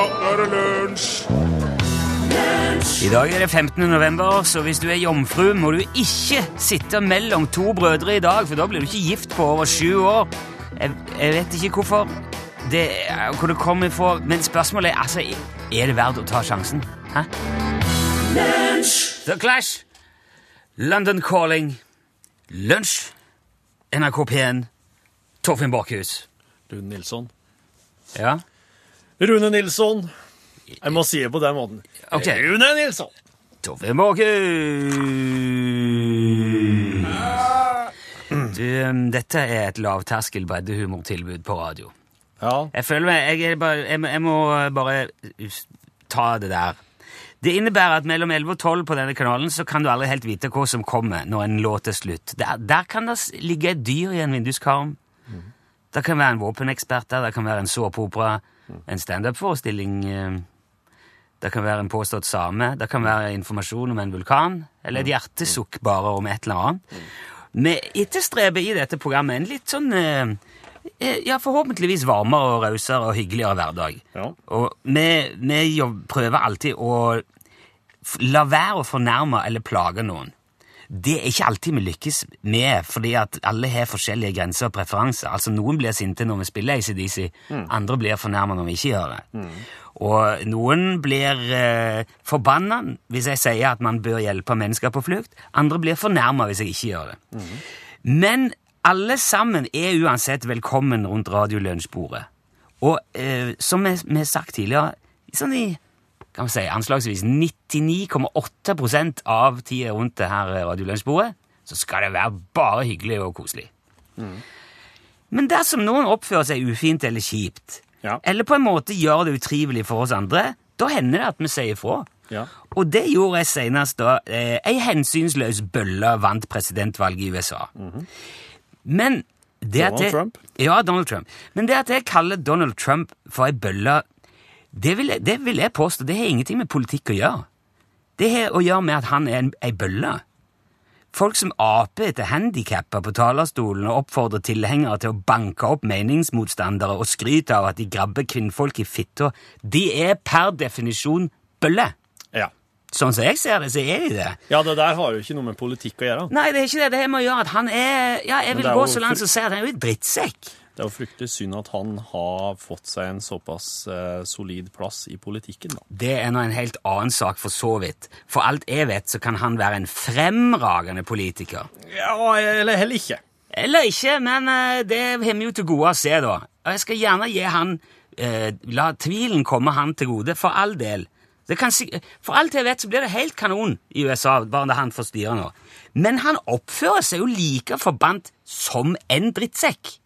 nå er det lunsj! I dag er det 15. november, så hvis du er jomfru, må du ikke sitte mellom to brødre i dag, for da blir du ikke gift på over sju år. Jeg, jeg vet ikke hvorfor, det, hvor det kommer ifra, men spørsmålet er altså, er det verdt å ta sjansen? Hæ? The Clash, London Calling, Lunsj, NRK P1, Torfinn Bakhus. Rune Nilsson. Ja? Rune Nilsson! Jeg må si det på den måten. Okay. Rune Nilsson! Tove Måke. Du, dette er et lavterskel breddehumortilbud på radio. Ja. Jeg føler meg, jeg, er bare, jeg, jeg må bare ta det der. Det innebærer at mellom 11 og 12 på denne kanalen så kan du aldri helt vite hva som kommer når en låt er slutt. Der, der kan det ligge et dyr i en vinduskarm. Det kan være en våpenekspert der, det kan være en såpeopera, en standup-forestilling. eh, Det kan være en påstått same, det kan være informasjon om en vulkan, eller et hjertesukk bare om et eller annet. Vi etterstreber i dette programmet en litt sånn eh, eh, Ja, forhåpentligvis varmere og rausere og hyggeligere hverdag. Ja. Og vi, vi prøver alltid å la være å fornærme eller plage noen. Det er ikke alltid vi lykkes med, fordi at alle har forskjellige grenser og preferanser. Altså Noen blir sinte når vi spiller ACDC, andre blir fornærma når vi ikke gjør det. Og noen blir eh, forbanna hvis jeg sier at man bør hjelpe mennesker på flukt. Andre blir fornærma hvis jeg ikke gjør det. Men alle sammen er uansett velkommen rundt radiolunsjbordet. Og eh, som vi har sagt tidligere, sånn i kan man si, anslagsvis 99,8% av tida rundt det her radiolunsjbordet, så skal det være bare hyggelig og koselig. Men dersom noen oppfører seg ufint eller kjipt, Ja. eller på en måte gjør det utrivelig for oss andre, da hender det at vi sier ifra. Ja. Og det gjorde jeg senest da eh, ei hensynsløs bølle vant presidentvalget i USA. Men det at Donald jeg, Trump? Ja, Donald Trump. Men det at jeg kaller Donald Trump for ei bølle, det vil, jeg, det vil jeg påstå, det har ingenting med politikk å gjøre. Det har å gjøre med at han er en, ei bølle. Folk som aper etter handikapper på talerstolen og oppfordrer tilhengere til å banke opp meningsmotstandere og skryter av at de grabber kvinnfolk i fitta, de er per definisjon bøller. ja. Sånn som jeg ser det, så er de det. Ja, det der har jo ikke noe med politikk å gjøre. Nei, det er ikke det. Det har med å gjøre at han er Ja, jeg vil gå så langt som å si at han er jo en drittsekk. Det er jo fryktelig synd at han har fått seg en såpass eh, solid plass i politikken, da. Det er nå en helt annen sak, for så vidt. For alt jeg vet, så kan han være en fremragende politiker. Ja, eller heller ikke. Eller ikke, men eh, det har vi jo til gode å se, da. Og jeg skal gjerne gi han eh, La tvilen komme han til gode, for all del. Det kan, for alt jeg vet, så blir det helt kanon i USA, bare det han får styre nå. Men han oppfører seg jo like forbannet som en drittsekk.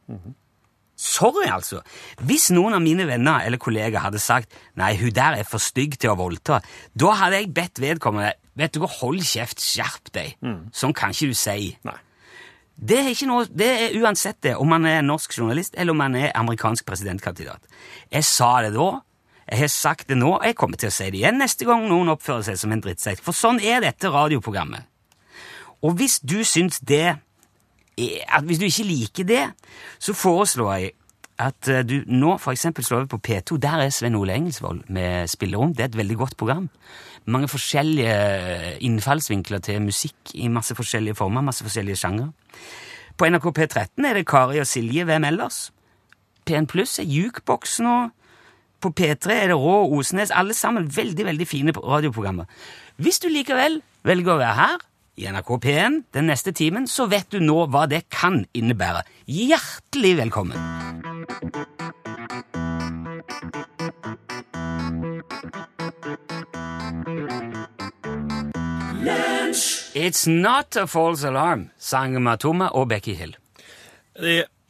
Sorry, altså. Hvis noen av mine venner eller kollegaer hadde sagt nei, hun der er for stygg til å voldta, da hadde jeg bedt vedkommende vet du hva, hold kjeft, skjerp deg. Sånn kan ikke du si. Nei. Det er, noe, det er uansett det, om man er norsk journalist eller om man er amerikansk presidentkandidat. Jeg sa det da, jeg har sagt det nå, og jeg kommer til å si det igjen neste gang noen oppfører seg som en drittsekk. For sånn er dette radioprogrammet. Og hvis du syns det at Hvis du ikke liker det, så foreslår jeg at eh, du nå eksempel slår over på P2. Der er Sven Ole Engelsvold med Spillerom. Det er et veldig godt program. Mange forskjellige innfallsvinkler til musikk i masse forskjellige former, masse forskjellige sjangre. På NRK P13 er det Kari og Silje. Hvem ellers? P1 Pluss er Jukeboksen og på P3 er det Rå og Osnes. Alle sammen veldig, veldig fine radioprogrammer. Hvis du likevel velger å være her, i NRK P1 den neste timen, så vet du nå hva det kan innebære. Hjertelig velkommen! It's not a false alarm, sang Matoma og Becky Hill.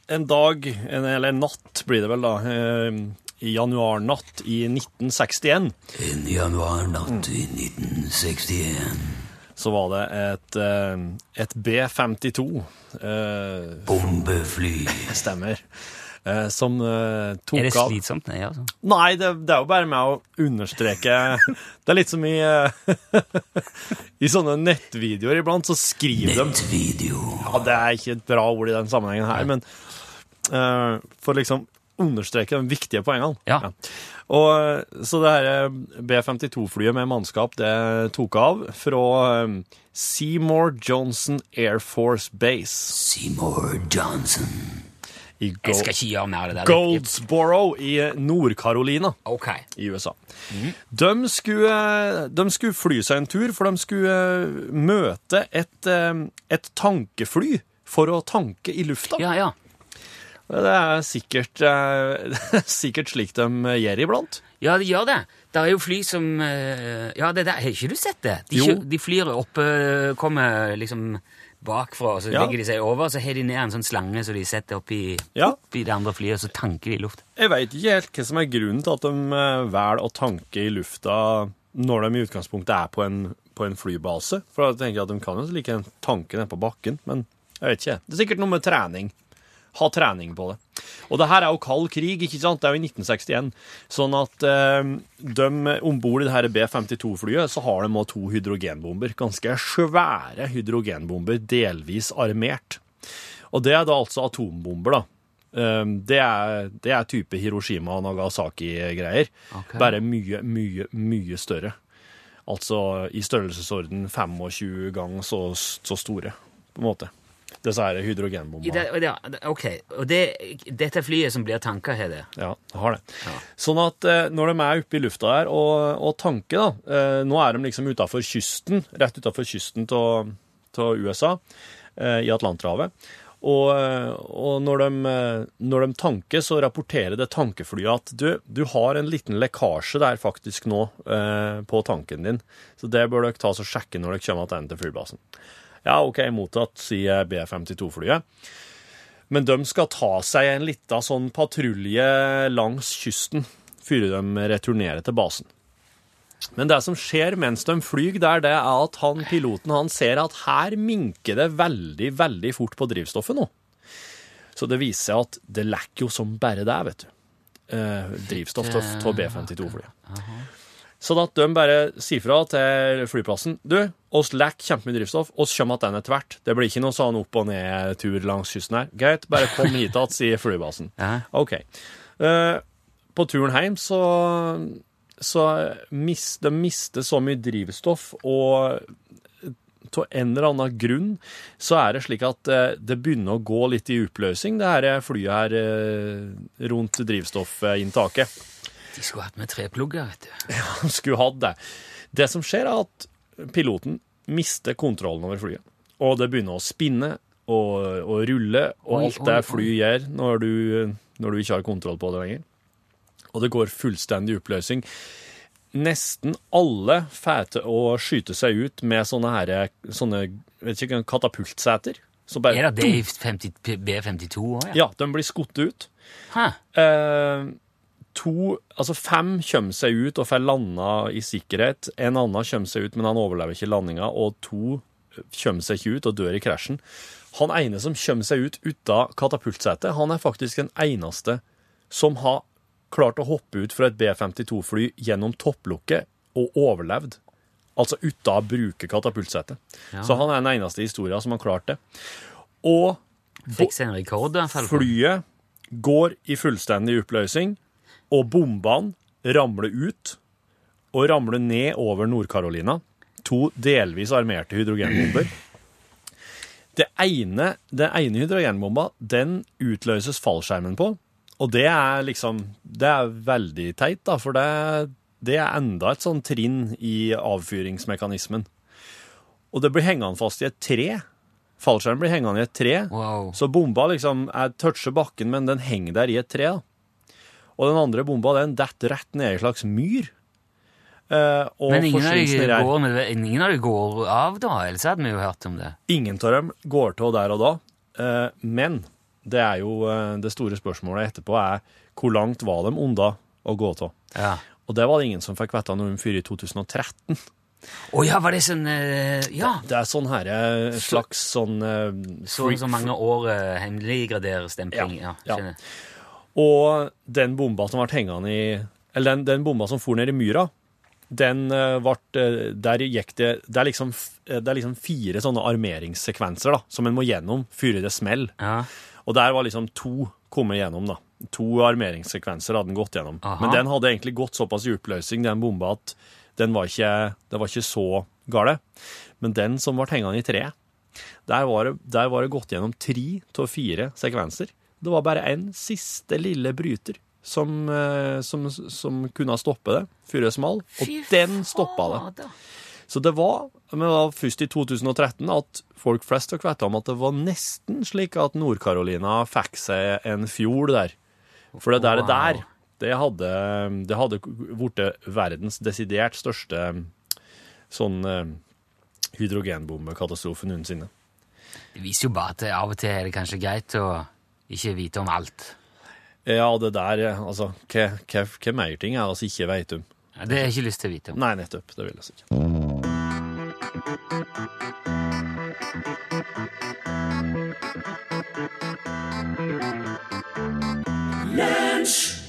En dag, eller en natt blir det vel da, eh, i januarnatt i 1961, En januarnatt i 1961 så var det et, eh, et B-52, eh, Bombefly. stemmer, eh, som eh, tok Er det slitsomt? Nei, altså. Nei, det, det er jo bare med å understreke Det er litt som i I sånne nettvideoer iblant, så skriver de Nettvideo. Ja, det er ikke et bra ord i den sammenhengen her, men eh, for liksom understreke de viktige poengene. Ja. Og, eh, så det her eh, B-52-flyet med mannskap det tok av fra um, Seymour Johnson Air Force Base Seymour Johnson. i Jeg skal ikke gjøre mer av det der. Goldsboro i Nord-Carolina okay. i USA. De, skulle, de skulle fly seg en tur, for de skulle møte et, et tankefly for å tanke i lufta. Ja, ja. Det er sikkert, eh, sikkert slik de gjør iblant. Ja, de gjør det. Det er jo fly som eh, Ja, det der, har ikke du sett det? De, Jo. de flyr oppe, kommer liksom bakfra, så Ja. legger de seg over, så har de ned en sånn slange som de setter oppi, Ja. oppi det andre flyet, og så tanker de i luft. Jeg veit ikke helt hva som er grunnen til at de eh, velger å tanke i lufta når de i utgangspunktet er på en, på en flybase. For da tenker jeg at de kan jo like en tanke nede på bakken, men jeg vet ikke. Det er sikkert noe med trening. Ha trening på det. Og det her er jo kald krig, ikke sant? Det er jo i 1961. Sånn at eh, de om bord i det her B-52-flyet så har de òg to hydrogenbomber. Ganske svære hydrogenbomber, delvis armert. Og det er da altså atombomber, da. Um, Det er, det er type Hiroshima og Nagasaki-greier. Okay. Bare mye, mye, mye større. Altså i størrelsesorden 25 ganger så, så store, på en måte. Disse her hydrogenbombene. det, og ok, og det, dette flyet som blir tanka, har det? Ja, det har det. Ja. Sånn at eh, når de er oppe i lufta der og, og tanker, da eh, Nå er de liksom utafor kysten, rett utafor kysten av USA, eh, i Atlanterhavet. Og, og når, de, når de tanker, så rapporterer det tankeflyet at du, du har en liten lekkasje der faktisk nå eh, på tanken din. Så det bør dere ta og sjekke når dere kommer tilbake til flybasen. Ja, OK, mottatt, sier B-52-flyet. Men de skal ta seg en lita sånn patrulje langs kysten før de returnerer til basen. Men det som skjer mens de flyr der, det er at han, piloten han ser at her minker det veldig, veldig fort på drivstoffet nå. Så det viser seg at det lekker jo som bare det, vet du. Eh, drivstoff av B-52-flyet. Sånn at de bare sier fra til flyplassen Du, oss lekker kjempemye drivstoff, oss kommer den etter hvert. Det blir ikke noe sånn opp og ned-tur langs kysten her. Greit, bare kom hit igjen, sier flybasen. Ja. OK. Uh, på turen hjem så, så mis, de mister så mye drivstoff, og av en eller annen grunn så er det slik at eh, det begynner å gå litt i oppløsning, det her flyet her eh, rundt drivstoffinntaket. De skulle hatt med treplugger, vet du. Han skulle hatt det. Det som skjer, er at piloten mister kontrollen over flyet. Og det begynner å spinne og, og rulle, og Oi, alt det flyet fly gjør når du, når du ikke har kontroll på det lenger. Og det går fullstendig oppløsning. Nesten alle får til å skyte seg ut med sånne, her, sånne vet ikke, katapultseter. Så bare, Er det det i 50 B-52 òg, ja? Ja, de blir skutt ut. Eh, to, altså fem kommer seg ut og får landa i sikkerhet. En annen kommer seg ut, men han overlever ikke landinga. Og to kommer seg ikke ut og dør i krasjen. Han ene som kommer seg ut uten katapultsetet, han er faktisk den eneste som har klart å hoppe ut fra et B-52-fly gjennom topplukket og overlevd. Altså uten å bruke katapultsetet. Ja. Så han er den eneste i historien som har klart det. Og Fikk seg en rekord. Flyet går i fullstendig oppløsning, og bombene ramler ut og ramler ned over Nord-Carolina. To delvis armerte hydrogenbomber. Det ene, det ene hydrogenbomba den utløses fallskjermen på, og det er liksom Det er veldig teit, da, for det, det er enda et sånn trinn i avfyringsmekanismen. Og det blir hengende fast i et tre. Fallskjermen blir hengende i et tre. Wow. Så bomba liksom er toucher bakken, men den henger der i et tre. da. Og den andre bomba den detter rett ned i en slags myr. Eh, og Men ingen av, de går, med, ingen av de går av, da? Ellers hadde vi jo hørt om det. Ingen av dem går til der og da. Eh, men det er jo eh, det store spørsmålet etterpå er hvor langt var de unna å gå av? Ja. Og det var det ingen som fikk vite noe om før i 2013. Å ja, var det sånn Ja! Det er sånn her slags sånn uh, Så så mange år uh, hemmeliggraderstempling. Ja, Ja, ja. Og den bomba som ble hengende i Eller den, den bomba som for ned i myra, den eh, ble eh, Der gikk det Det er liksom, eh, det er liksom fire sånne armeringssekvenser da, som en må gjennom før det smeller. Ja. Og der var liksom to kommet gjennom, da. To armeringssekvenser hadde den gått gjennom. Aha. Men den hadde egentlig gått såpass i oppløsning, den bomba, at den var ikke, det var ikke så gale. Men den som ble hengende i treet, der var det, der var det gått gjennom tre av fire sekvenser. Det var bare en siste lille bryter som, eh, som, som kunne stoppe det før det small, og den stoppa det. Så det var, men det var først i 2013 at folk flest fikk vite om at det var nesten slik at Nord-Carolina fikk seg en fjord der. For det der, Wow. der det hadde, det hadde blitt verdens desidert største sånn eh, hydrogenbombekatastrofe noensinne. Det viser jo bare at av og til er det kanskje greit å ikke vite om alt. Ja, det der, altså, hva, hva, hva mer ting er vi ikke vet om? Ja, Det har jeg ikke lyst til å vite om. Nei, nettopp, det vil jeg ikke.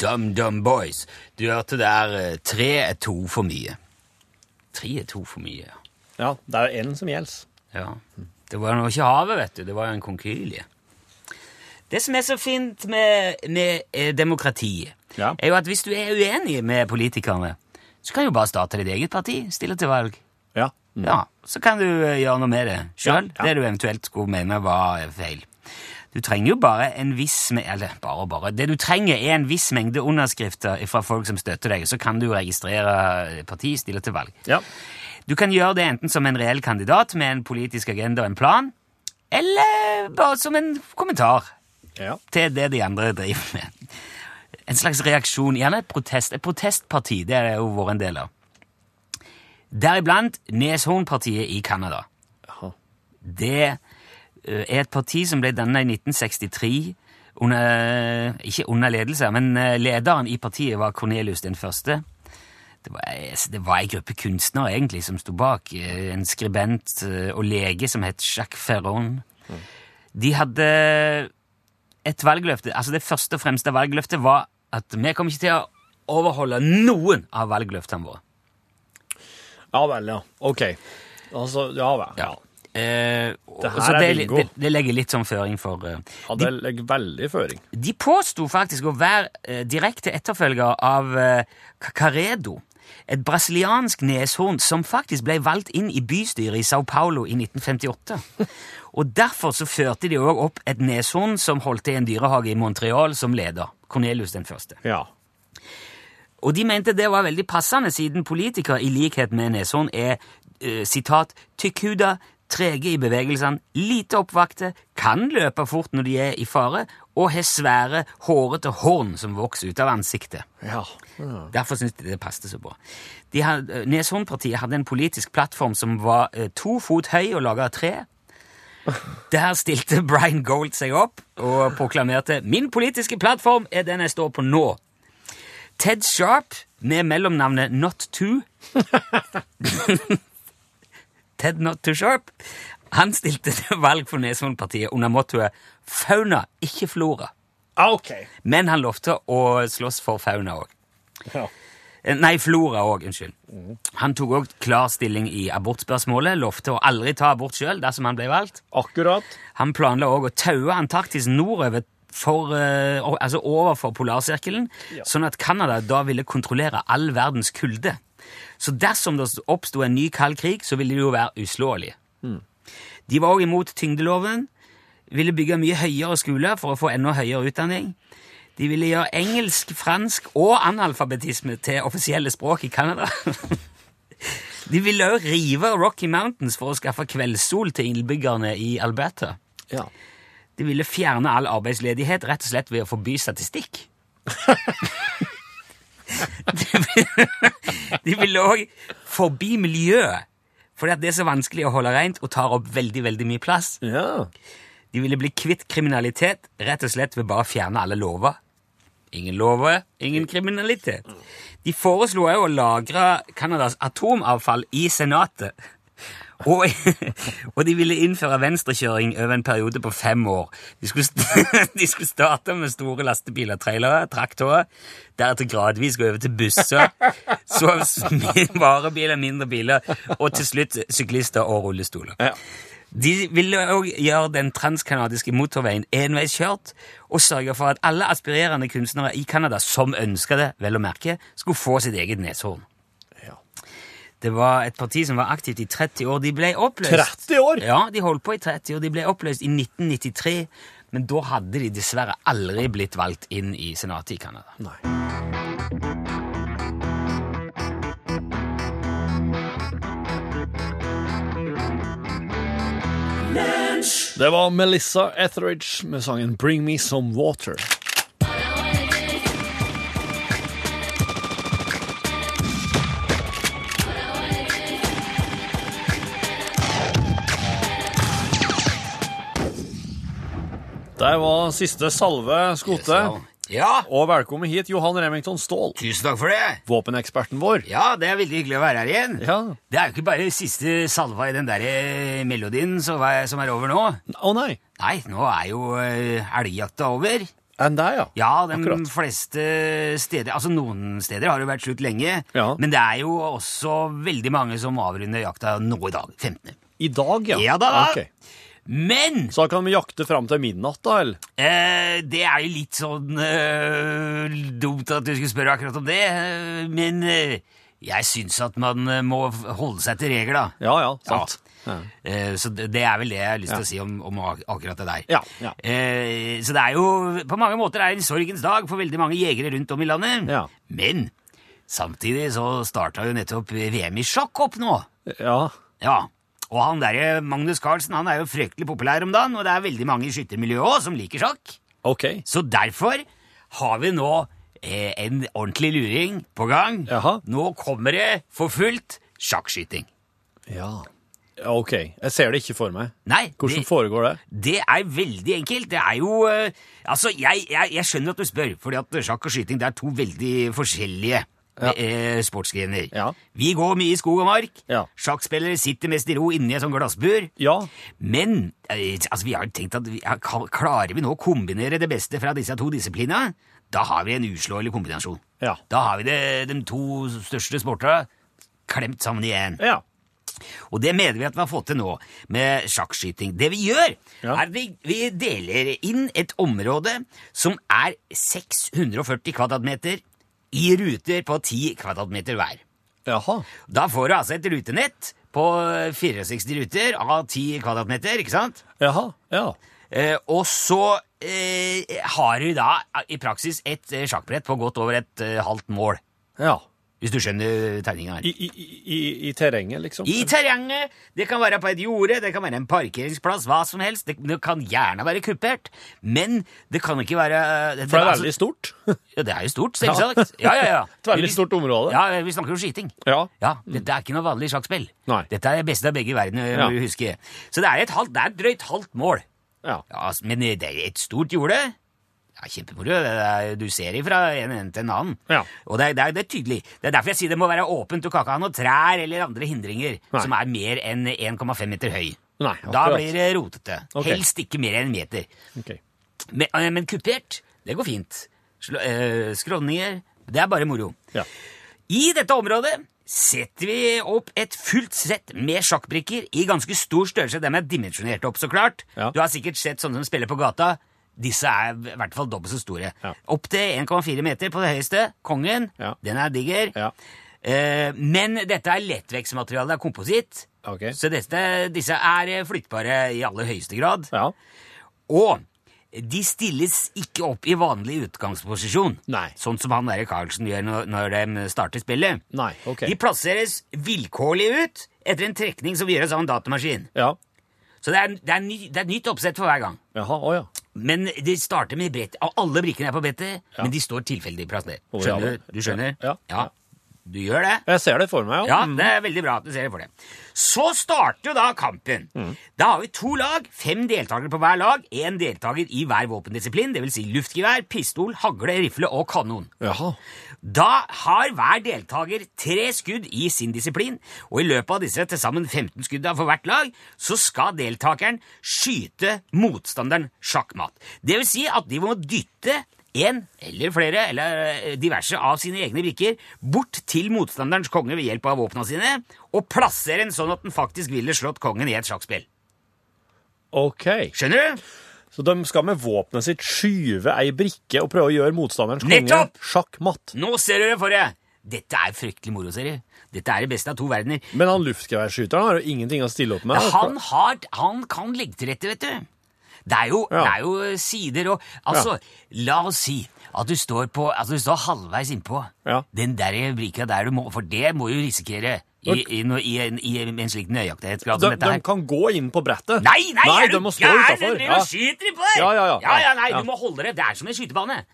Dum Dum Boys. Du hørte der eh, tre er to for mye. Tre er to for mye, ja. Det er jo en som gjelder. ja. Det var jo ikke havet, vet du. Det var jo en konkylie. Det som er så fint med, med eh, demokratiet, Ja. er jo at hvis du er uenig med politikerne, så kan du bare starte ditt eget parti, stille til valg. Ja. Mm. Ja, Så kan du eh, gjøre noe med det sjøl, Ja, ja. det du eventuelt skulle mene var eh, feil. Du trenger jo bare en viss me- Eller bare og bare. Det du trenger, er en viss mengde underskrifter fra folk som støtter deg. Så kan du registrere partiet, stille til valg. Ja. Du kan gjøre det enten som en reell kandidat med en politisk agenda og en plan, eller bare som en kommentar ja. til det de andre driver med. En slags reaksjon, gjerne et protest. Et protestparti, det er jo vært en del av. Deriblant Neshornpartiet i Canada. Det eh, er et parti som ble dannet i 1963 under, ikke under ledelse, men eh, lederen i partiet var Cornelius den første. Det var, det var en gruppe kunstnere egentlig som sto bak. eh, En skribent eh, og lege som het Jacques Ferron. De hadde et valgløfte. altså Det første og fremste valgløftet var at vi kommer ikke til å overholde noen av valgløftene våre. Ja vel, ja. Ok. Altså, ja vel. Ja. Eh, Det her er bingo. det, det legger litt sånn føring for uh, ja det legger veldig føring. De påsto faktisk å være uh, direkte etterfølger av uh, Cacaredo, et brasiliansk neshorn som faktisk ble valgt inn i bystyret i Sao Paulo i 1958. Og Derfor så førte de òg opp et neshorn som holdt til i en dyrehage i Montreal som leder. Cornelius den første. Ja. Og de mente det var veldig passende, siden politikere i likhet med neshorn er sitat, sitat, tykkhuda, trege i bevegelsene, lite oppvakte, kan løpe fort når de er i fare, og har svære, hårete horn som vokser ut av ansiktet. Ja. Ja. Derfor syntes de det passet så bra. De hadde, Neshornpartiet hadde en politisk plattform som var eh, to fot høy og laga av tre. Der stilte Brian Gold seg opp og proklamerte 'Min politiske plattform er den jeg står på nå'. Ted Sharp, med mellomnavnet Not Too Ted Not Too Sharp, han stilte til valg for Neshornpartiet under mottoet 'Fauna, ikke flora'. Okay. Men han lovte å slåss for fauna òg. Ja. Nei, flora òg, unnskyld. Han tok òg klar stilling i abortspørsmålet, lovte å aldri ta abort sjøl dersom han ble valgt. Akkurat. Han planla òg å taue Antarktis nordover for, eh, altså overfor polarsirkelen, Ja. sånn at Canada da ville kontrollere all verdens kulde. Så dersom det oppsto en ny kald krig, så ville de jo være uslåelige. De var òg imot tyngdeloven, ville bygge mye høyere skoler for å få enda høyere utdanning. De ville gjøre engelsk, fransk og analfabetisme til offisielle språk i Canada. De ville òg rive Rocky Mountains for å skaffe kveldssol til innbyggerne i Alberta. Ja. De ville fjerne all arbeidsledighet rett og slett ved å forby statistikk. De ville- òg forby miljøet, fordi det er så vanskelig å holde rent og tar opp veldig veldig mye plass. Ja. De ville bli kvitt kriminalitet rett og slett ved bare å fjerne alle lover. Ingen lover, ingen kriminalitet. De foreslo òg å lagre Canadas atomavfall i Senatet. Og, og de ville innføre venstrekjøring over en periode på fem år. De skulle, de skulle starte med store lastebiler, trailere, traktorer, deretter gradvis gå over til busser, så varebiler, mindre biler, og til slutt syklister og rullestoler. Ja. De ville òg gjøre den transkanadiske motorveien enveiskjørt og sørge for at alle aspirerende kunstnere i Canada som ønska det, vel å merke, skulle få sitt eget neshorn. Ja. Det var et parti som var aktivt i 30 år. De ble oppløst 30 år? Ja, de holdt på i 30 år. De ble oppløst i 1993, men da hadde de dessverre aldri blitt valgt inn i senatet i Canada. Nei. Det var Melissa Etheridge med sangen 'Bring Me Some Water'. Der var siste salve skote. Ja, Og velkommen hit, Johan Remington Ståhl, tusen takk for det. våpeneksperten vår. Ja, det er veldig hyggelig å være her igjen. Ja. Det er jo ikke bare siste salva i den der eh, melodien som er, er over nå. Å nei. Nei, nå er jo eh, elgjakta over. Enn der, ja. Ja, de Akkurat. fleste steder Altså, noen steder har det vært slutt lenge. Ja. Men det er jo også veldig mange som avrunder jakta nå i dag. 15. I dag, ja. Ja da. Ok. Men Så da kan vi jakte fram til midnatt, da, eller? eh, det er jo litt sånn eh, dumt at du skulle spørre akkurat om det. eh, Men eh, jeg syns at man eh, må holde seg til regler, da. Ja, ja, sant. Ja. Eh, Så det det er vel det jeg har lyst til å si om, om ak- akkurat det der. Ja, ja. Eh, Så det er jo på mange måter er det en sorgens dag for veldig mange jegere rundt om i landet. Ja. Men samtidig så starta jo nettopp VM i sjakk opp nå. Ja. Ja. Og han derre Magnus Carlsen han er jo fryktelig populær om dagen, og det er veldig mange i skyttermiljøet òg som liker sjakk. Okay. Så derfor har vi nå eh, en ordentlig luring på gang. Jaha. Nå kommer det for fullt sjakkskyting. Ja. Ok. Jeg ser det ikke for meg. Nei, Hvordan det- foregår det? Det er veldig enkelt. Det er jo eh, Altså, jeg, jeg, jeg skjønner at du spør, fordi at sjakk og skyting det er to veldig forskjellige Ja. eh, sportsgrener. Ja. Vi går mye i skog og mark. Ja. Sjakkspillere sitter mest i ro inni et sånt glassbur. Ja. Men eh, altså, vi har tenkt at vi, klarer vi nå å kombinere det beste fra disse to disiplinene, da har vi en uslåelig kombinasjon. Ja. Da har vi det, de to største sportene klemt sammen i én. Ja. Og det mener vi at vi har fått til nå med sjakkskyting. Det vi gjør, Ja. er at vi, vi deler inn et område som er 640 kvadratmeter i ruter på 10 kvadratmeter hver. Jaha. Da får du altså et rutenett på 64 ruter av 10 kvadratmeter, ikke sant? Jaha. Ja. Eh, og så eh, har du da i praksis et eh, sjakkbrett på godt over et eh, halvt mål. Ja. Hvis du skjønner tegninga her. I, i, i, I terrenget, liksom? I terrenget. Det kan være på et jorde, det kan være en parkeringsplass, hva som helst. Det, det kan gjerne være kupert, men det kan ikke være det, For det er altså- veldig stort. Ja, det er jo stort, selvsagt. Ja, ja, ja. Et veldig stort område. Ja, vi snakker om skyting. Ja. Ja, Dette er ikke noe vanlig sjakkspill. Nei. Dette er det beste av begge verdener, Ja. må du huske. Så det er et, halvt, det er et drøyt halvt mål. Ja. Ja, altså, men det er et stort jorde. Ja, Kjempemoro. Du ser ifra en ende til en annen. Ja. Og det det, det er tydelig. Det er derfor jeg sier det må være åpent. Du kan ikke ha noen trær eller andre hindringer Nei. som er mer enn 1,5 meter høy. Nei, da blir det rotete. Okay. Helst ikke mer enn en meter. Okay. Men, eh, men kupert, det går fint. Eh, skråninger, det er bare moro. Ja. I dette området setter vi opp et fullt sett med sjakkbrikker i ganske stor størrelse. De er dimensjonert opp, så klart. Ja. Du har sikkert sett sånne som spiller på gata. Disse er i hvert fall dobbelt så store. Ja. Opp til 1,4 meter på det høyeste. Kongen, Ja. den er diger. Ja. Eh, men dette er lettvektsmateriale, det er kompositt. Okay. Så dette, disse er eh, flyttbare i aller høyeste grad. Ja. Og de stilles ikke opp i vanlig utgangsposisjon, Nei. sånn som han der Carlsen gjør når, når de starter spillet. Nei, okay. De plasseres vilkårlig ut etter en trekning som gjøres av en datamaskin. Ja. Så det er, det, er ny, det er et nytt oppsett for hver gang. Jaha. Å ja. Men de starter med brett. Alle brikkene er på brettet, men de står tilfeldig plassert. Ja Skjønner du? Du skjønner? Ja, ja. Du gjør det? Jeg ser det for meg, Ja, ja. det er veldig bra at du ser det for deg. Så starter jo da kampen. Da har vi to lag, fem deltakere på hver lag, én deltaker i hver våpendisiplin, dvs. Si luftgevær, pistol, hagle, rifle og kanon. Jaha. Da har hver deltaker tre skudd i sin disiplin, og i løpet av disse til sammen 15 skuddene for hvert lag, så skal deltakeren skyte motstanderen sjakkmatt. Det vil si at de må dytte en eller flere eller eh, diverse av sine egne brikker bort til motstanderens konge ved hjelp av våpna sine, og plassere den sånn at den faktisk ville slått kongen i et sjakkspill. OK. Skjønner du? Så de skal med våpenet sitt skyve ei brikke og prøve å gjøre motstanderens konge sjakkmatt. Nå ser dere for dere! Dette er fryktelig moro, ser du. Dette er det beste av to verdener. Men han luftgeværskyteren har jo ingenting å stille opp med. Han, har, han kan legge til rette, vet du. Det er jo, Ja. det er jo sider og Altså, la oss si at du står på altså, du står halvveis innpå Ja. den der brika der du må For det må du risikere i, i, i, en, i en slik nøyaktighetsgrad de, dette her. de kan gå inn på brettet. Nei, nei, er de du må stå utafor. De og skyter innpå der! Ja, ja, ja. ja, ja nei, Ja. Du må holde det. Det er som en skytebane.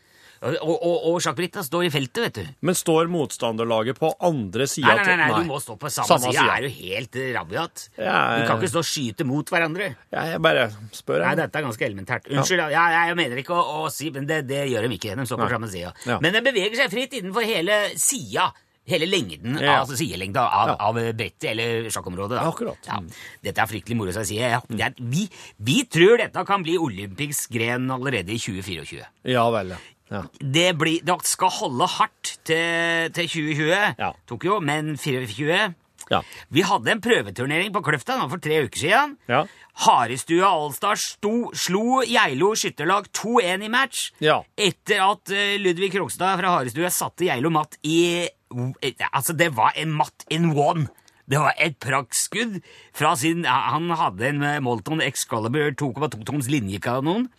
Og, og, og, sjakkbritta står i feltet, vet du. Men står motstanderlaget på andre sida Nei, nei, nei, nei, du må stå på samme, Samme side. Det er jo helt eh, rabiat. Ja, Du kan ikke stå og skyte mot hverandre. Ja, jeg bare spør. Nei, dette er ganske elementært. Unnskyld, ja. jeg mener ikke å, å si Men det, det gjør de ikke. De står på Nei. samme sida. Ja. Men de beveger seg fritt innenfor hele sida. Hele lengden, Ja. altså sidelengda av, Ja. av brettet eller sjakkområdet. Da. Akkurat. Ja. Dette er fryktelig moro, så jeg er, vi, vi tror dette kan bli olympisk gren allerede i 2024. Ja vel, ja. Det, blir, det skal holde hardt til, til 2020, Ja. Tokyo, men 2024 Ja. Vi hadde en prøveturnering på Kløfta for tre uker siden. Ja. Harestua Allstar sto- slo Geilo skytterlag 2-1 i match. Ja. Etter at eh, Ludvig Krogstad fra Harestua satte Geilo matt i Altså, det var en matt in one. Det var et praktskudd fra sin Han hadde en eh, Molton Excalibur 2,2 tons linjekanon.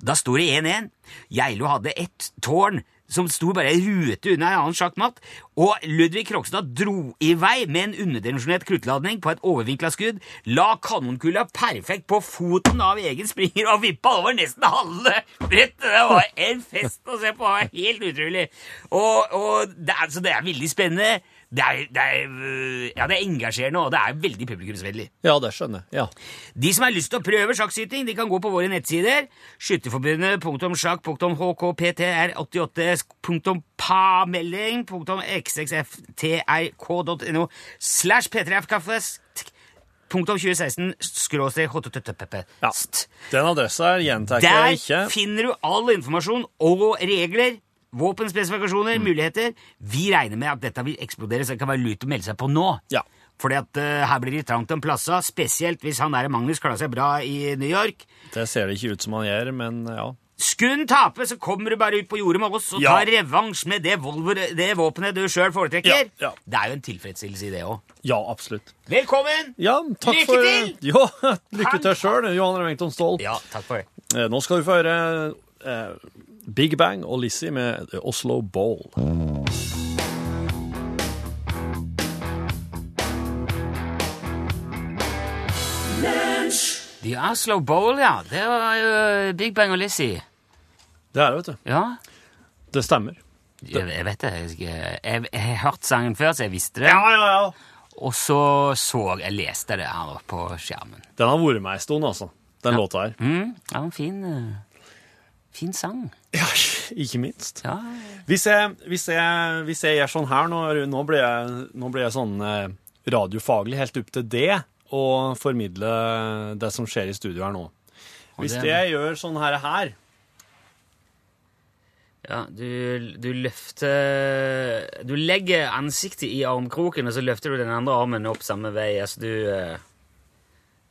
Da sto det 1-1. Geilo hadde ett tårn som sto bare ei rute unna en annen sjakkmatt, og Ludvig Krokstad dro i vei med en underdimensjonert kruttladning på et overvinkla skudd, la kanonkula perfekt på foten av egen springer og vippa over nesten halve brettet. Det var en fest å se på. Helt utrolig. Og, og det, er, det er veldig spennende. Det er, det er, øh, ja, det er engasjerende, og det er veldig publikumsvennlig. ja, det skjønner jeg. Ja. De som har lyst til å prøve sjakkskyting, de kan gå på våre nettsider. skytterforbundet.sjakk.hkptr88.pamelding.xxftrk.no slash p3fkaffes punktum 2016 skråstrek ja. Den adressa Der jeg ikke. finner du all informasjon og regler, våpenspesifikasjoner, Mm. muligheter. Vi regner med at dette vil eksplodere, så det kan være lurt å melde seg på nå. Ja. Fordi at uh, her blir det trangt om plasser, spesielt hvis han der Magnus klarer seg bra i New York. Det ser det ikke ut som han gjør, men ja. Skulle han tape, så kommer du bare ut på jordet med oss og Ja. tar revansj med det, volver, det våpenet du sjøl foretrekker. Ja, ja. Det er jo en tilfredsstillelse i det òg. Ja, absolutt. Velkommen! Ja, takk Lykke for til! Jo, lykke til sjøl, Johan Remington Ståhl. Ja, takk for det. Eh, Nå skal du få høre eh, Big Bang og Lizzie med Oslo Ball. The Oslo Bowl, ja. Det var jo eh, Big Bang og Lizzie. Det er det, vet du. Ja, Det stemmer. jeg, jeg vet det. Jeg, jeg, jeg, har hørt sangen før, så jeg visste det. ja, ja. ja. Og så så jeg leste det her på skjermen. Den har vært med ei stund, altså. Den låta her. Mm, ja, en fin, eh, fin sang. Ja, ikke minst. Ja, Hvis jeg, hvis jeg, hvis jeg gjør sånn her nå, nå blir jeg, nå blir jeg sånn eh, radiofaglig helt opp til det og formidle det som skjer i studio her nå. Hvis det- jeg gjør sånn her, her ja du, du løfter Du legger ansiktet i armkroken, og så løfter du den andre armen opp samme vei. Altså, du eh,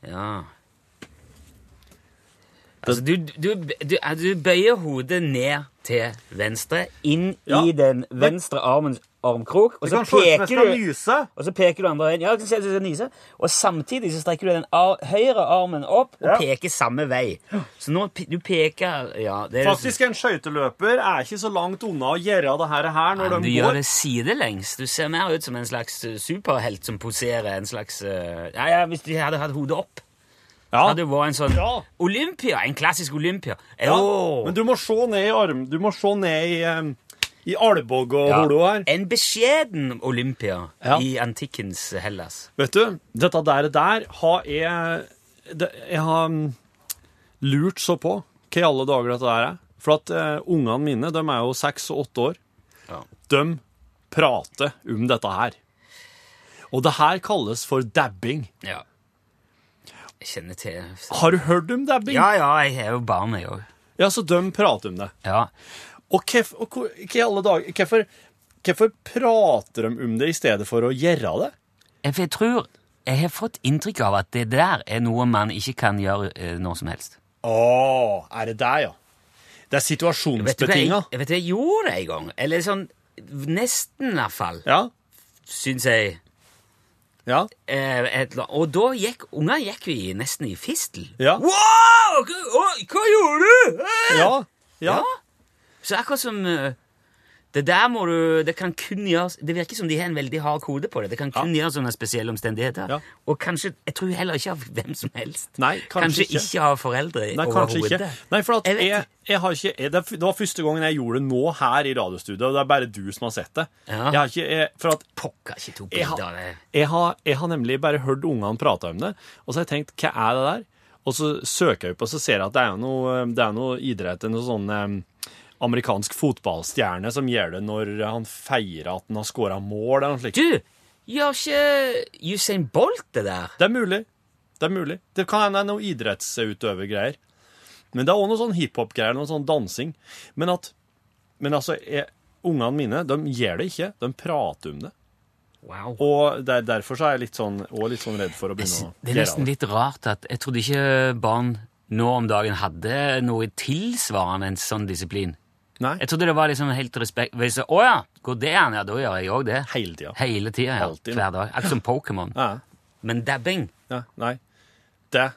Ja. Altså, du, du, du, du bøyer hodet ned til venstre, inn Ja. i den venstre armens armkrok, og så, peker du, og så peker du andre veien. Ja, du nyse. Og samtidig så strekker du den ar høyre armen opp og Ja. peker samme vei. Så nå du peker Ja, det Faktisk, en skøyteløper er ikke så langt unna å gjøre det her, når Ja, de du går. gjør det sidelengs. Du ser mer ut som en slags eh, superhelt som poserer en slags eh, Ja, ja, Hvis de hadde hatt hodet opp. Ja. Hadde det vært en sånn Ja. Olympia. En klassisk Olympia. Ja, Oh. Men du må se ned i arm Du må se ned i, um, i albog og Ja, holo her. En beskjeden Olympia Ja. i antikkens Hellas. Vet du, dette der, der har jeg det, Jeg har lurt så på hva i alle dager dette der er. For at uh, ungene mine, de er jo seks og åtte år, Ja. de prater om dette her. Og det her kalles for dabbing. ja. Kjenner til Har du hørt om dabbing? Ja, ja, jeg har jo barn, jeg òg. Ja, så de prater om det. Ja. Og Hvorfor prater de om det i stedet for å gjøre det? Jeg- tror jeg har fått inntrykk av at det der er noe man ikke kan gjøre eh, når som helst. Å, er det der, ja? Det er Vet du hva, jeg, jeg, vet jeg gjorde det en gang. Eller sånn Nesten, i hvert fall, Ja, syns jeg. Ja. Eh, et, og da gikk unger gikk vi nesten i fistel. Ja. Wow! Hva, å, hva gjorde du? Eh! Ja, ja. Så akkurat som eh, Det der må du Det kan kun gjøres Det virker som de har en veldig hard kode på det. Det kan kun gjøres under spesielle omstendigheter. Ja. Og kanskje Jeg tror heller ikke av hvem som helst. Nei, kanskje ikke. ikke av foreldre Nei, kanskje ikke. Nei, for at Jeg jeg, jeg har ikke jeg, det, var første gangen jeg gjorde det nå her i radiostudio, og det er bare du som har sett det. Ja. Jeg har ikke, for at Pokker ikke tok jeg bilder av det. har, jeg har nemlig bare hørt ungene prate om det, og så har jeg tenkt, hva er det der? Og så søker jeg opp, og så ser jeg at det er noe, det er noe idrett, noe sånn amerikansk fotballstjerne som gjør det når han feirer at han har skåret mål, eller noe slikt. Du, gjør ikke Usain Bolt det der? Det er mulig. Det er mulig. Det kan hende det er noe idrettsutøvergreier. Men det er òg noe sånn hiphop-greier, noe sånn dansing. Men at Men altså, jeg- ungene mine, de gjør det ikke. De prater om det. Wow. Og det er derfor så er jeg litt sånn, og litt sånn redd for å begynne å gjøre Det Det er nesten litt rart at jeg trodde ikke barn nå om dagen hadde noe tilsvarende en sånn disiplin. Nei, Jeg trodde det var liksom helt respekt Å ja, går det an? Ja, da gjør jeg òg det. hele tida. Hele tida, ja. Hver dag. Akkurat som Pokémon. Ja, Men dabbing ja, nei. Det,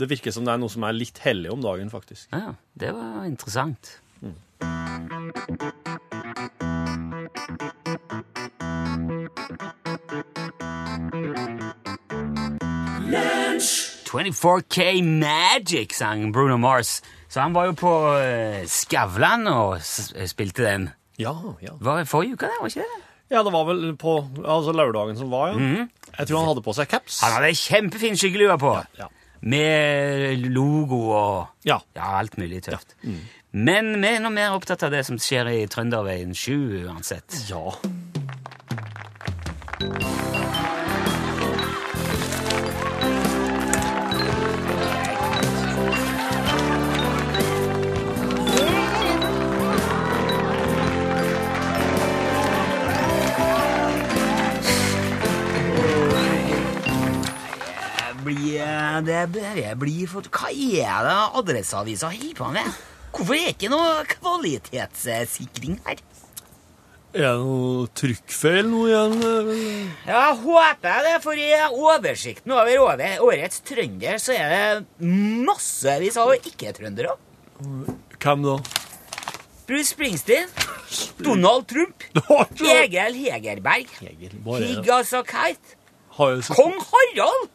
det virker som det er noe som er litt hellig om dagen, faktisk. Ja, det var interessant. Lunch. 24K Magic, sang Bruno Mars. Så han var jo på uh, Skavlan og spilte den. Ja, ja. Var det forrige uke, det? var ikke det? Ja, det var vel på altså lørdagen som var, ja. Jeg tror han hadde på seg caps. Han hadde kjempefin skyggelue på, Ja. med logo og Ja. Ja, alt mulig tøft. Men vi er nå mer opptatt av det som skjer i Trønderveien 7 uansett. Ja. Blir, det bare blir for Hva er det Adresseavisa holder på med? Hvorfor er det ikke noe kvalitetssikring her? Er det noe trykkfeil nå igjen? Ja, håper jeg det, for i oversikten over årets trønder så er det massevis av ikke-trøndere. Hvem da? Bruce Springsteen, Donald Trump, Egil Hegerberg, Higgas og. Kite, Kong Harald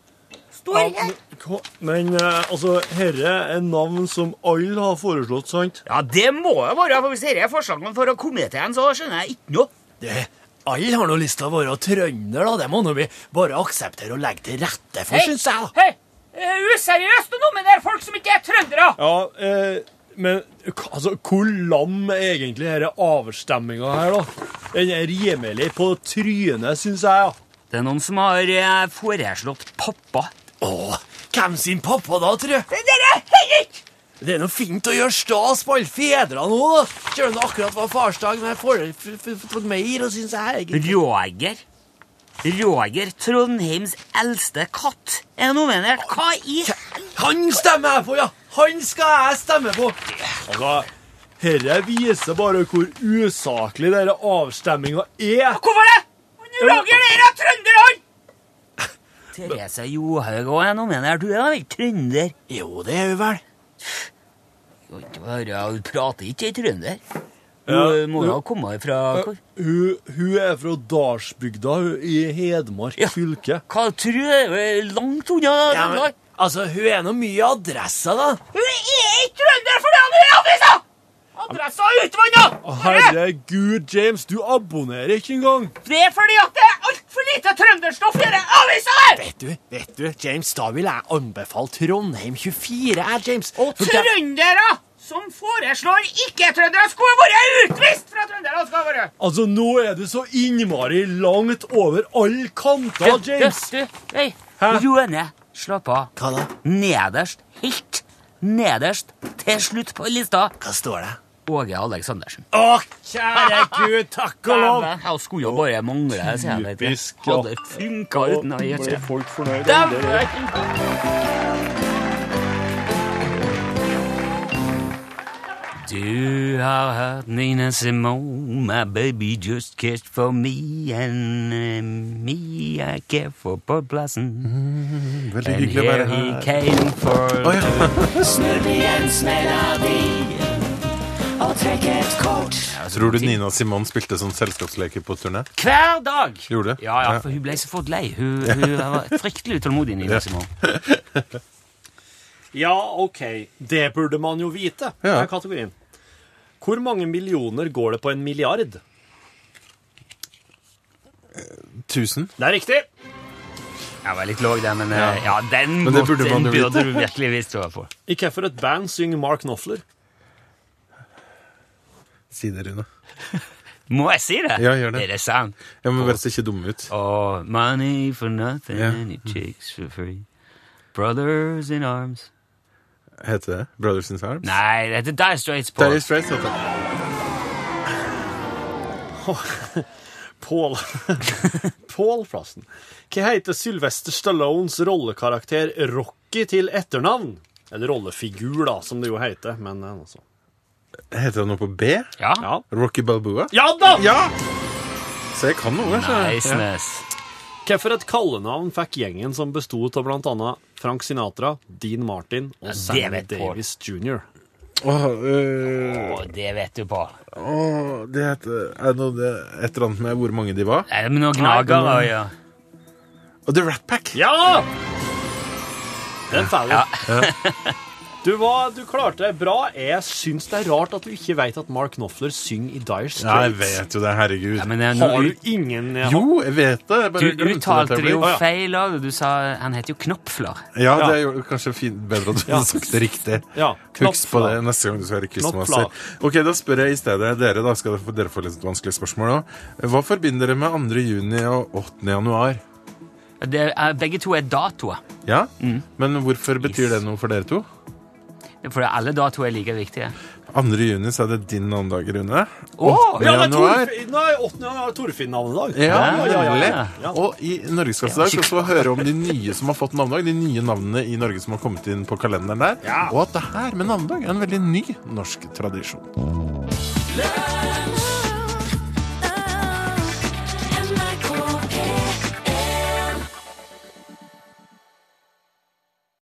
står Ja, men, men eh, altså, herre er navn som alle har foreslått, sant? Ja, det må det være, for hvis dette er forslagene for komiteen, så skjønner jeg ikke noe. Det, alle har nå lyst til å være trønder, da. Det må nå vi bare akseptere og legge til rette for, syns jeg. hei, Uh, useriøst å nominere folk som ikke er trøndere! Ja, eh, men altså, hvor lam er egentlig denne avstemminga her, da? Den er rimelig på trynet, syns jeg. ja. Det er noen som har eh, foreslått pappa. Å, hvem sin pappa da, tru? er Henrik! Det er noe fint å gjøre stas på alle fedrene nå, da. Selv om det akkurat var farsdag, men jeg får fått mer, og syns jeg egentlig. Roger. Roger, Trondheims eldste katt, er nominert. Hva i Han stemmer jeg på, ja! Han skal jeg stemme på. Altså, herre viser bare hvor usaklig denne avstemminga er. Hvorfor det? Roger, det er trønder, han! Therese Johaug òg er nominert. Du er da vel trønder? Jo, det er hun vel. Hun prater ikke trønder. Hun må jo. jo komme fra hvor? Hun, hun er fra Dalsbygda i Hedmark Ja. fylke. Hva tror du? Langt unna Trøndelag. altså, hun er nå mye adressa da. Hun er ikke trønder for det han er i avisa! Adressa er utvanna! Herregud, James, du abonnerer ikke engang. Det er fordi at det er altfor lite trønderstoff i denne avisa her! Vet du, vet du, James, da vil jeg anbefale Trondheim 24, jeg, James. Og trøndere som foreslår ikke-trøndere skulle vært utvist fra trøndere! skal være. Altså, nå er du så innmari langt over alle kanter, James. Du, du, hei, Hæ? ro ned. Slapp av. Hva da? Nederst, helt nederst, til slutt på lista. Hva står det? Åge Aleksandersen. Å, kjære gud, takk og lov! Jeg skulle jo bare mangle det. sier jeg. Typisk. Hadde funka uten å gjøre det. folk fornøyd? Du har hørt Nina Simone, my baby just kissed for me, and uh, me I care for på plassen. Veldig And hyggelig å here he came for oh, ja. to snurre Jens melodi og trekke et kort. Tror du Nina Simone spilte sånn selskapsleker på turné? Hver dag! Gjorde det? Ja, ja, for hun ble så fort lei. Hun, hun var fryktelig utålmodig, Nina Ja. Simone. Ja, ok. Det burde man jo vite, Ja. er kategorien. Hvor mange millioner går det på en milliard? Tusen? Det er riktig. Jeg var litt låg der, men ja. ja, den, Men burde man den jo burde du virkelig visst hva for. I hvilket band synger Mark Knopfler? Si det, Rune. Må jeg si det? Ja, gjør det. Er det sant? Jeg må bare se ikke dum ut. Oh, money for nothing, Ja. it chicks for free. Brothers in arms. Heter det Brothers in Arms? Nei, det heter Dire Straits Paul. Dire Straits heter det. Paul Paul Frosten. Hva heter Sylvester Stallones rollekarakter Rocky til etternavn? Eller rollefigur, da, som det jo heter. Men eh, altså. Heter det noe på B? Ja. Ja. Rocky Balboa? ja da! Ja! Så jeg kan noe. så- Niceness. Hvilket et kallenavn fikk gjengen som bestod av annet Frank Sinatra, Dean Martin og Ja, Paul. Davis jr.? Åh, øh, Å, det vet du på. åh, det heter Er det noe et eller annet med hvor mange de var? Er det med noen gnagere å gjøre? Og The Rat Pack! Ja! Den Ja, du. Du, var, du klarte det bra. Jeg syns det er rart at du ikke vet at Mark Knopfler synger i Dire Straits. Ja, jeg vet jo det, herregud. Ja, men det Har du ingen Jo, jeg vet det. Jeg Du bare du uttalte et det jo feil òg. Du sa han heter jo Knopfler. Ja, det er jo kanskje fint, bedre at du Ja. har sagt det riktig. Ja, Huks på det neste gang du skal være quizmaster. Ok, Da spør jeg i stedet dere, da skal dere få, litt vanskelige spørsmål òg. Hva forbinder dere med 2. juni og 8. januar? Det er, begge to er datoer. Ja? Mm. Men hvorfor betyr det noe for dere to? For alle datoer er like viktige. 2. juni så er det din navnedag, Rune. Oh, Ja, det er Torfinn, nei, 8. januar er Torfinn-navnedag. Ja, Ja, ja, ja. Og i dag skal vi få høre om de nye som har fått navnedag. De nye navnene i Norge som har kommet inn på kalenderen der. Ja. Og at det her med navnedag er en veldig ny norsk tradisjon. Lunsj,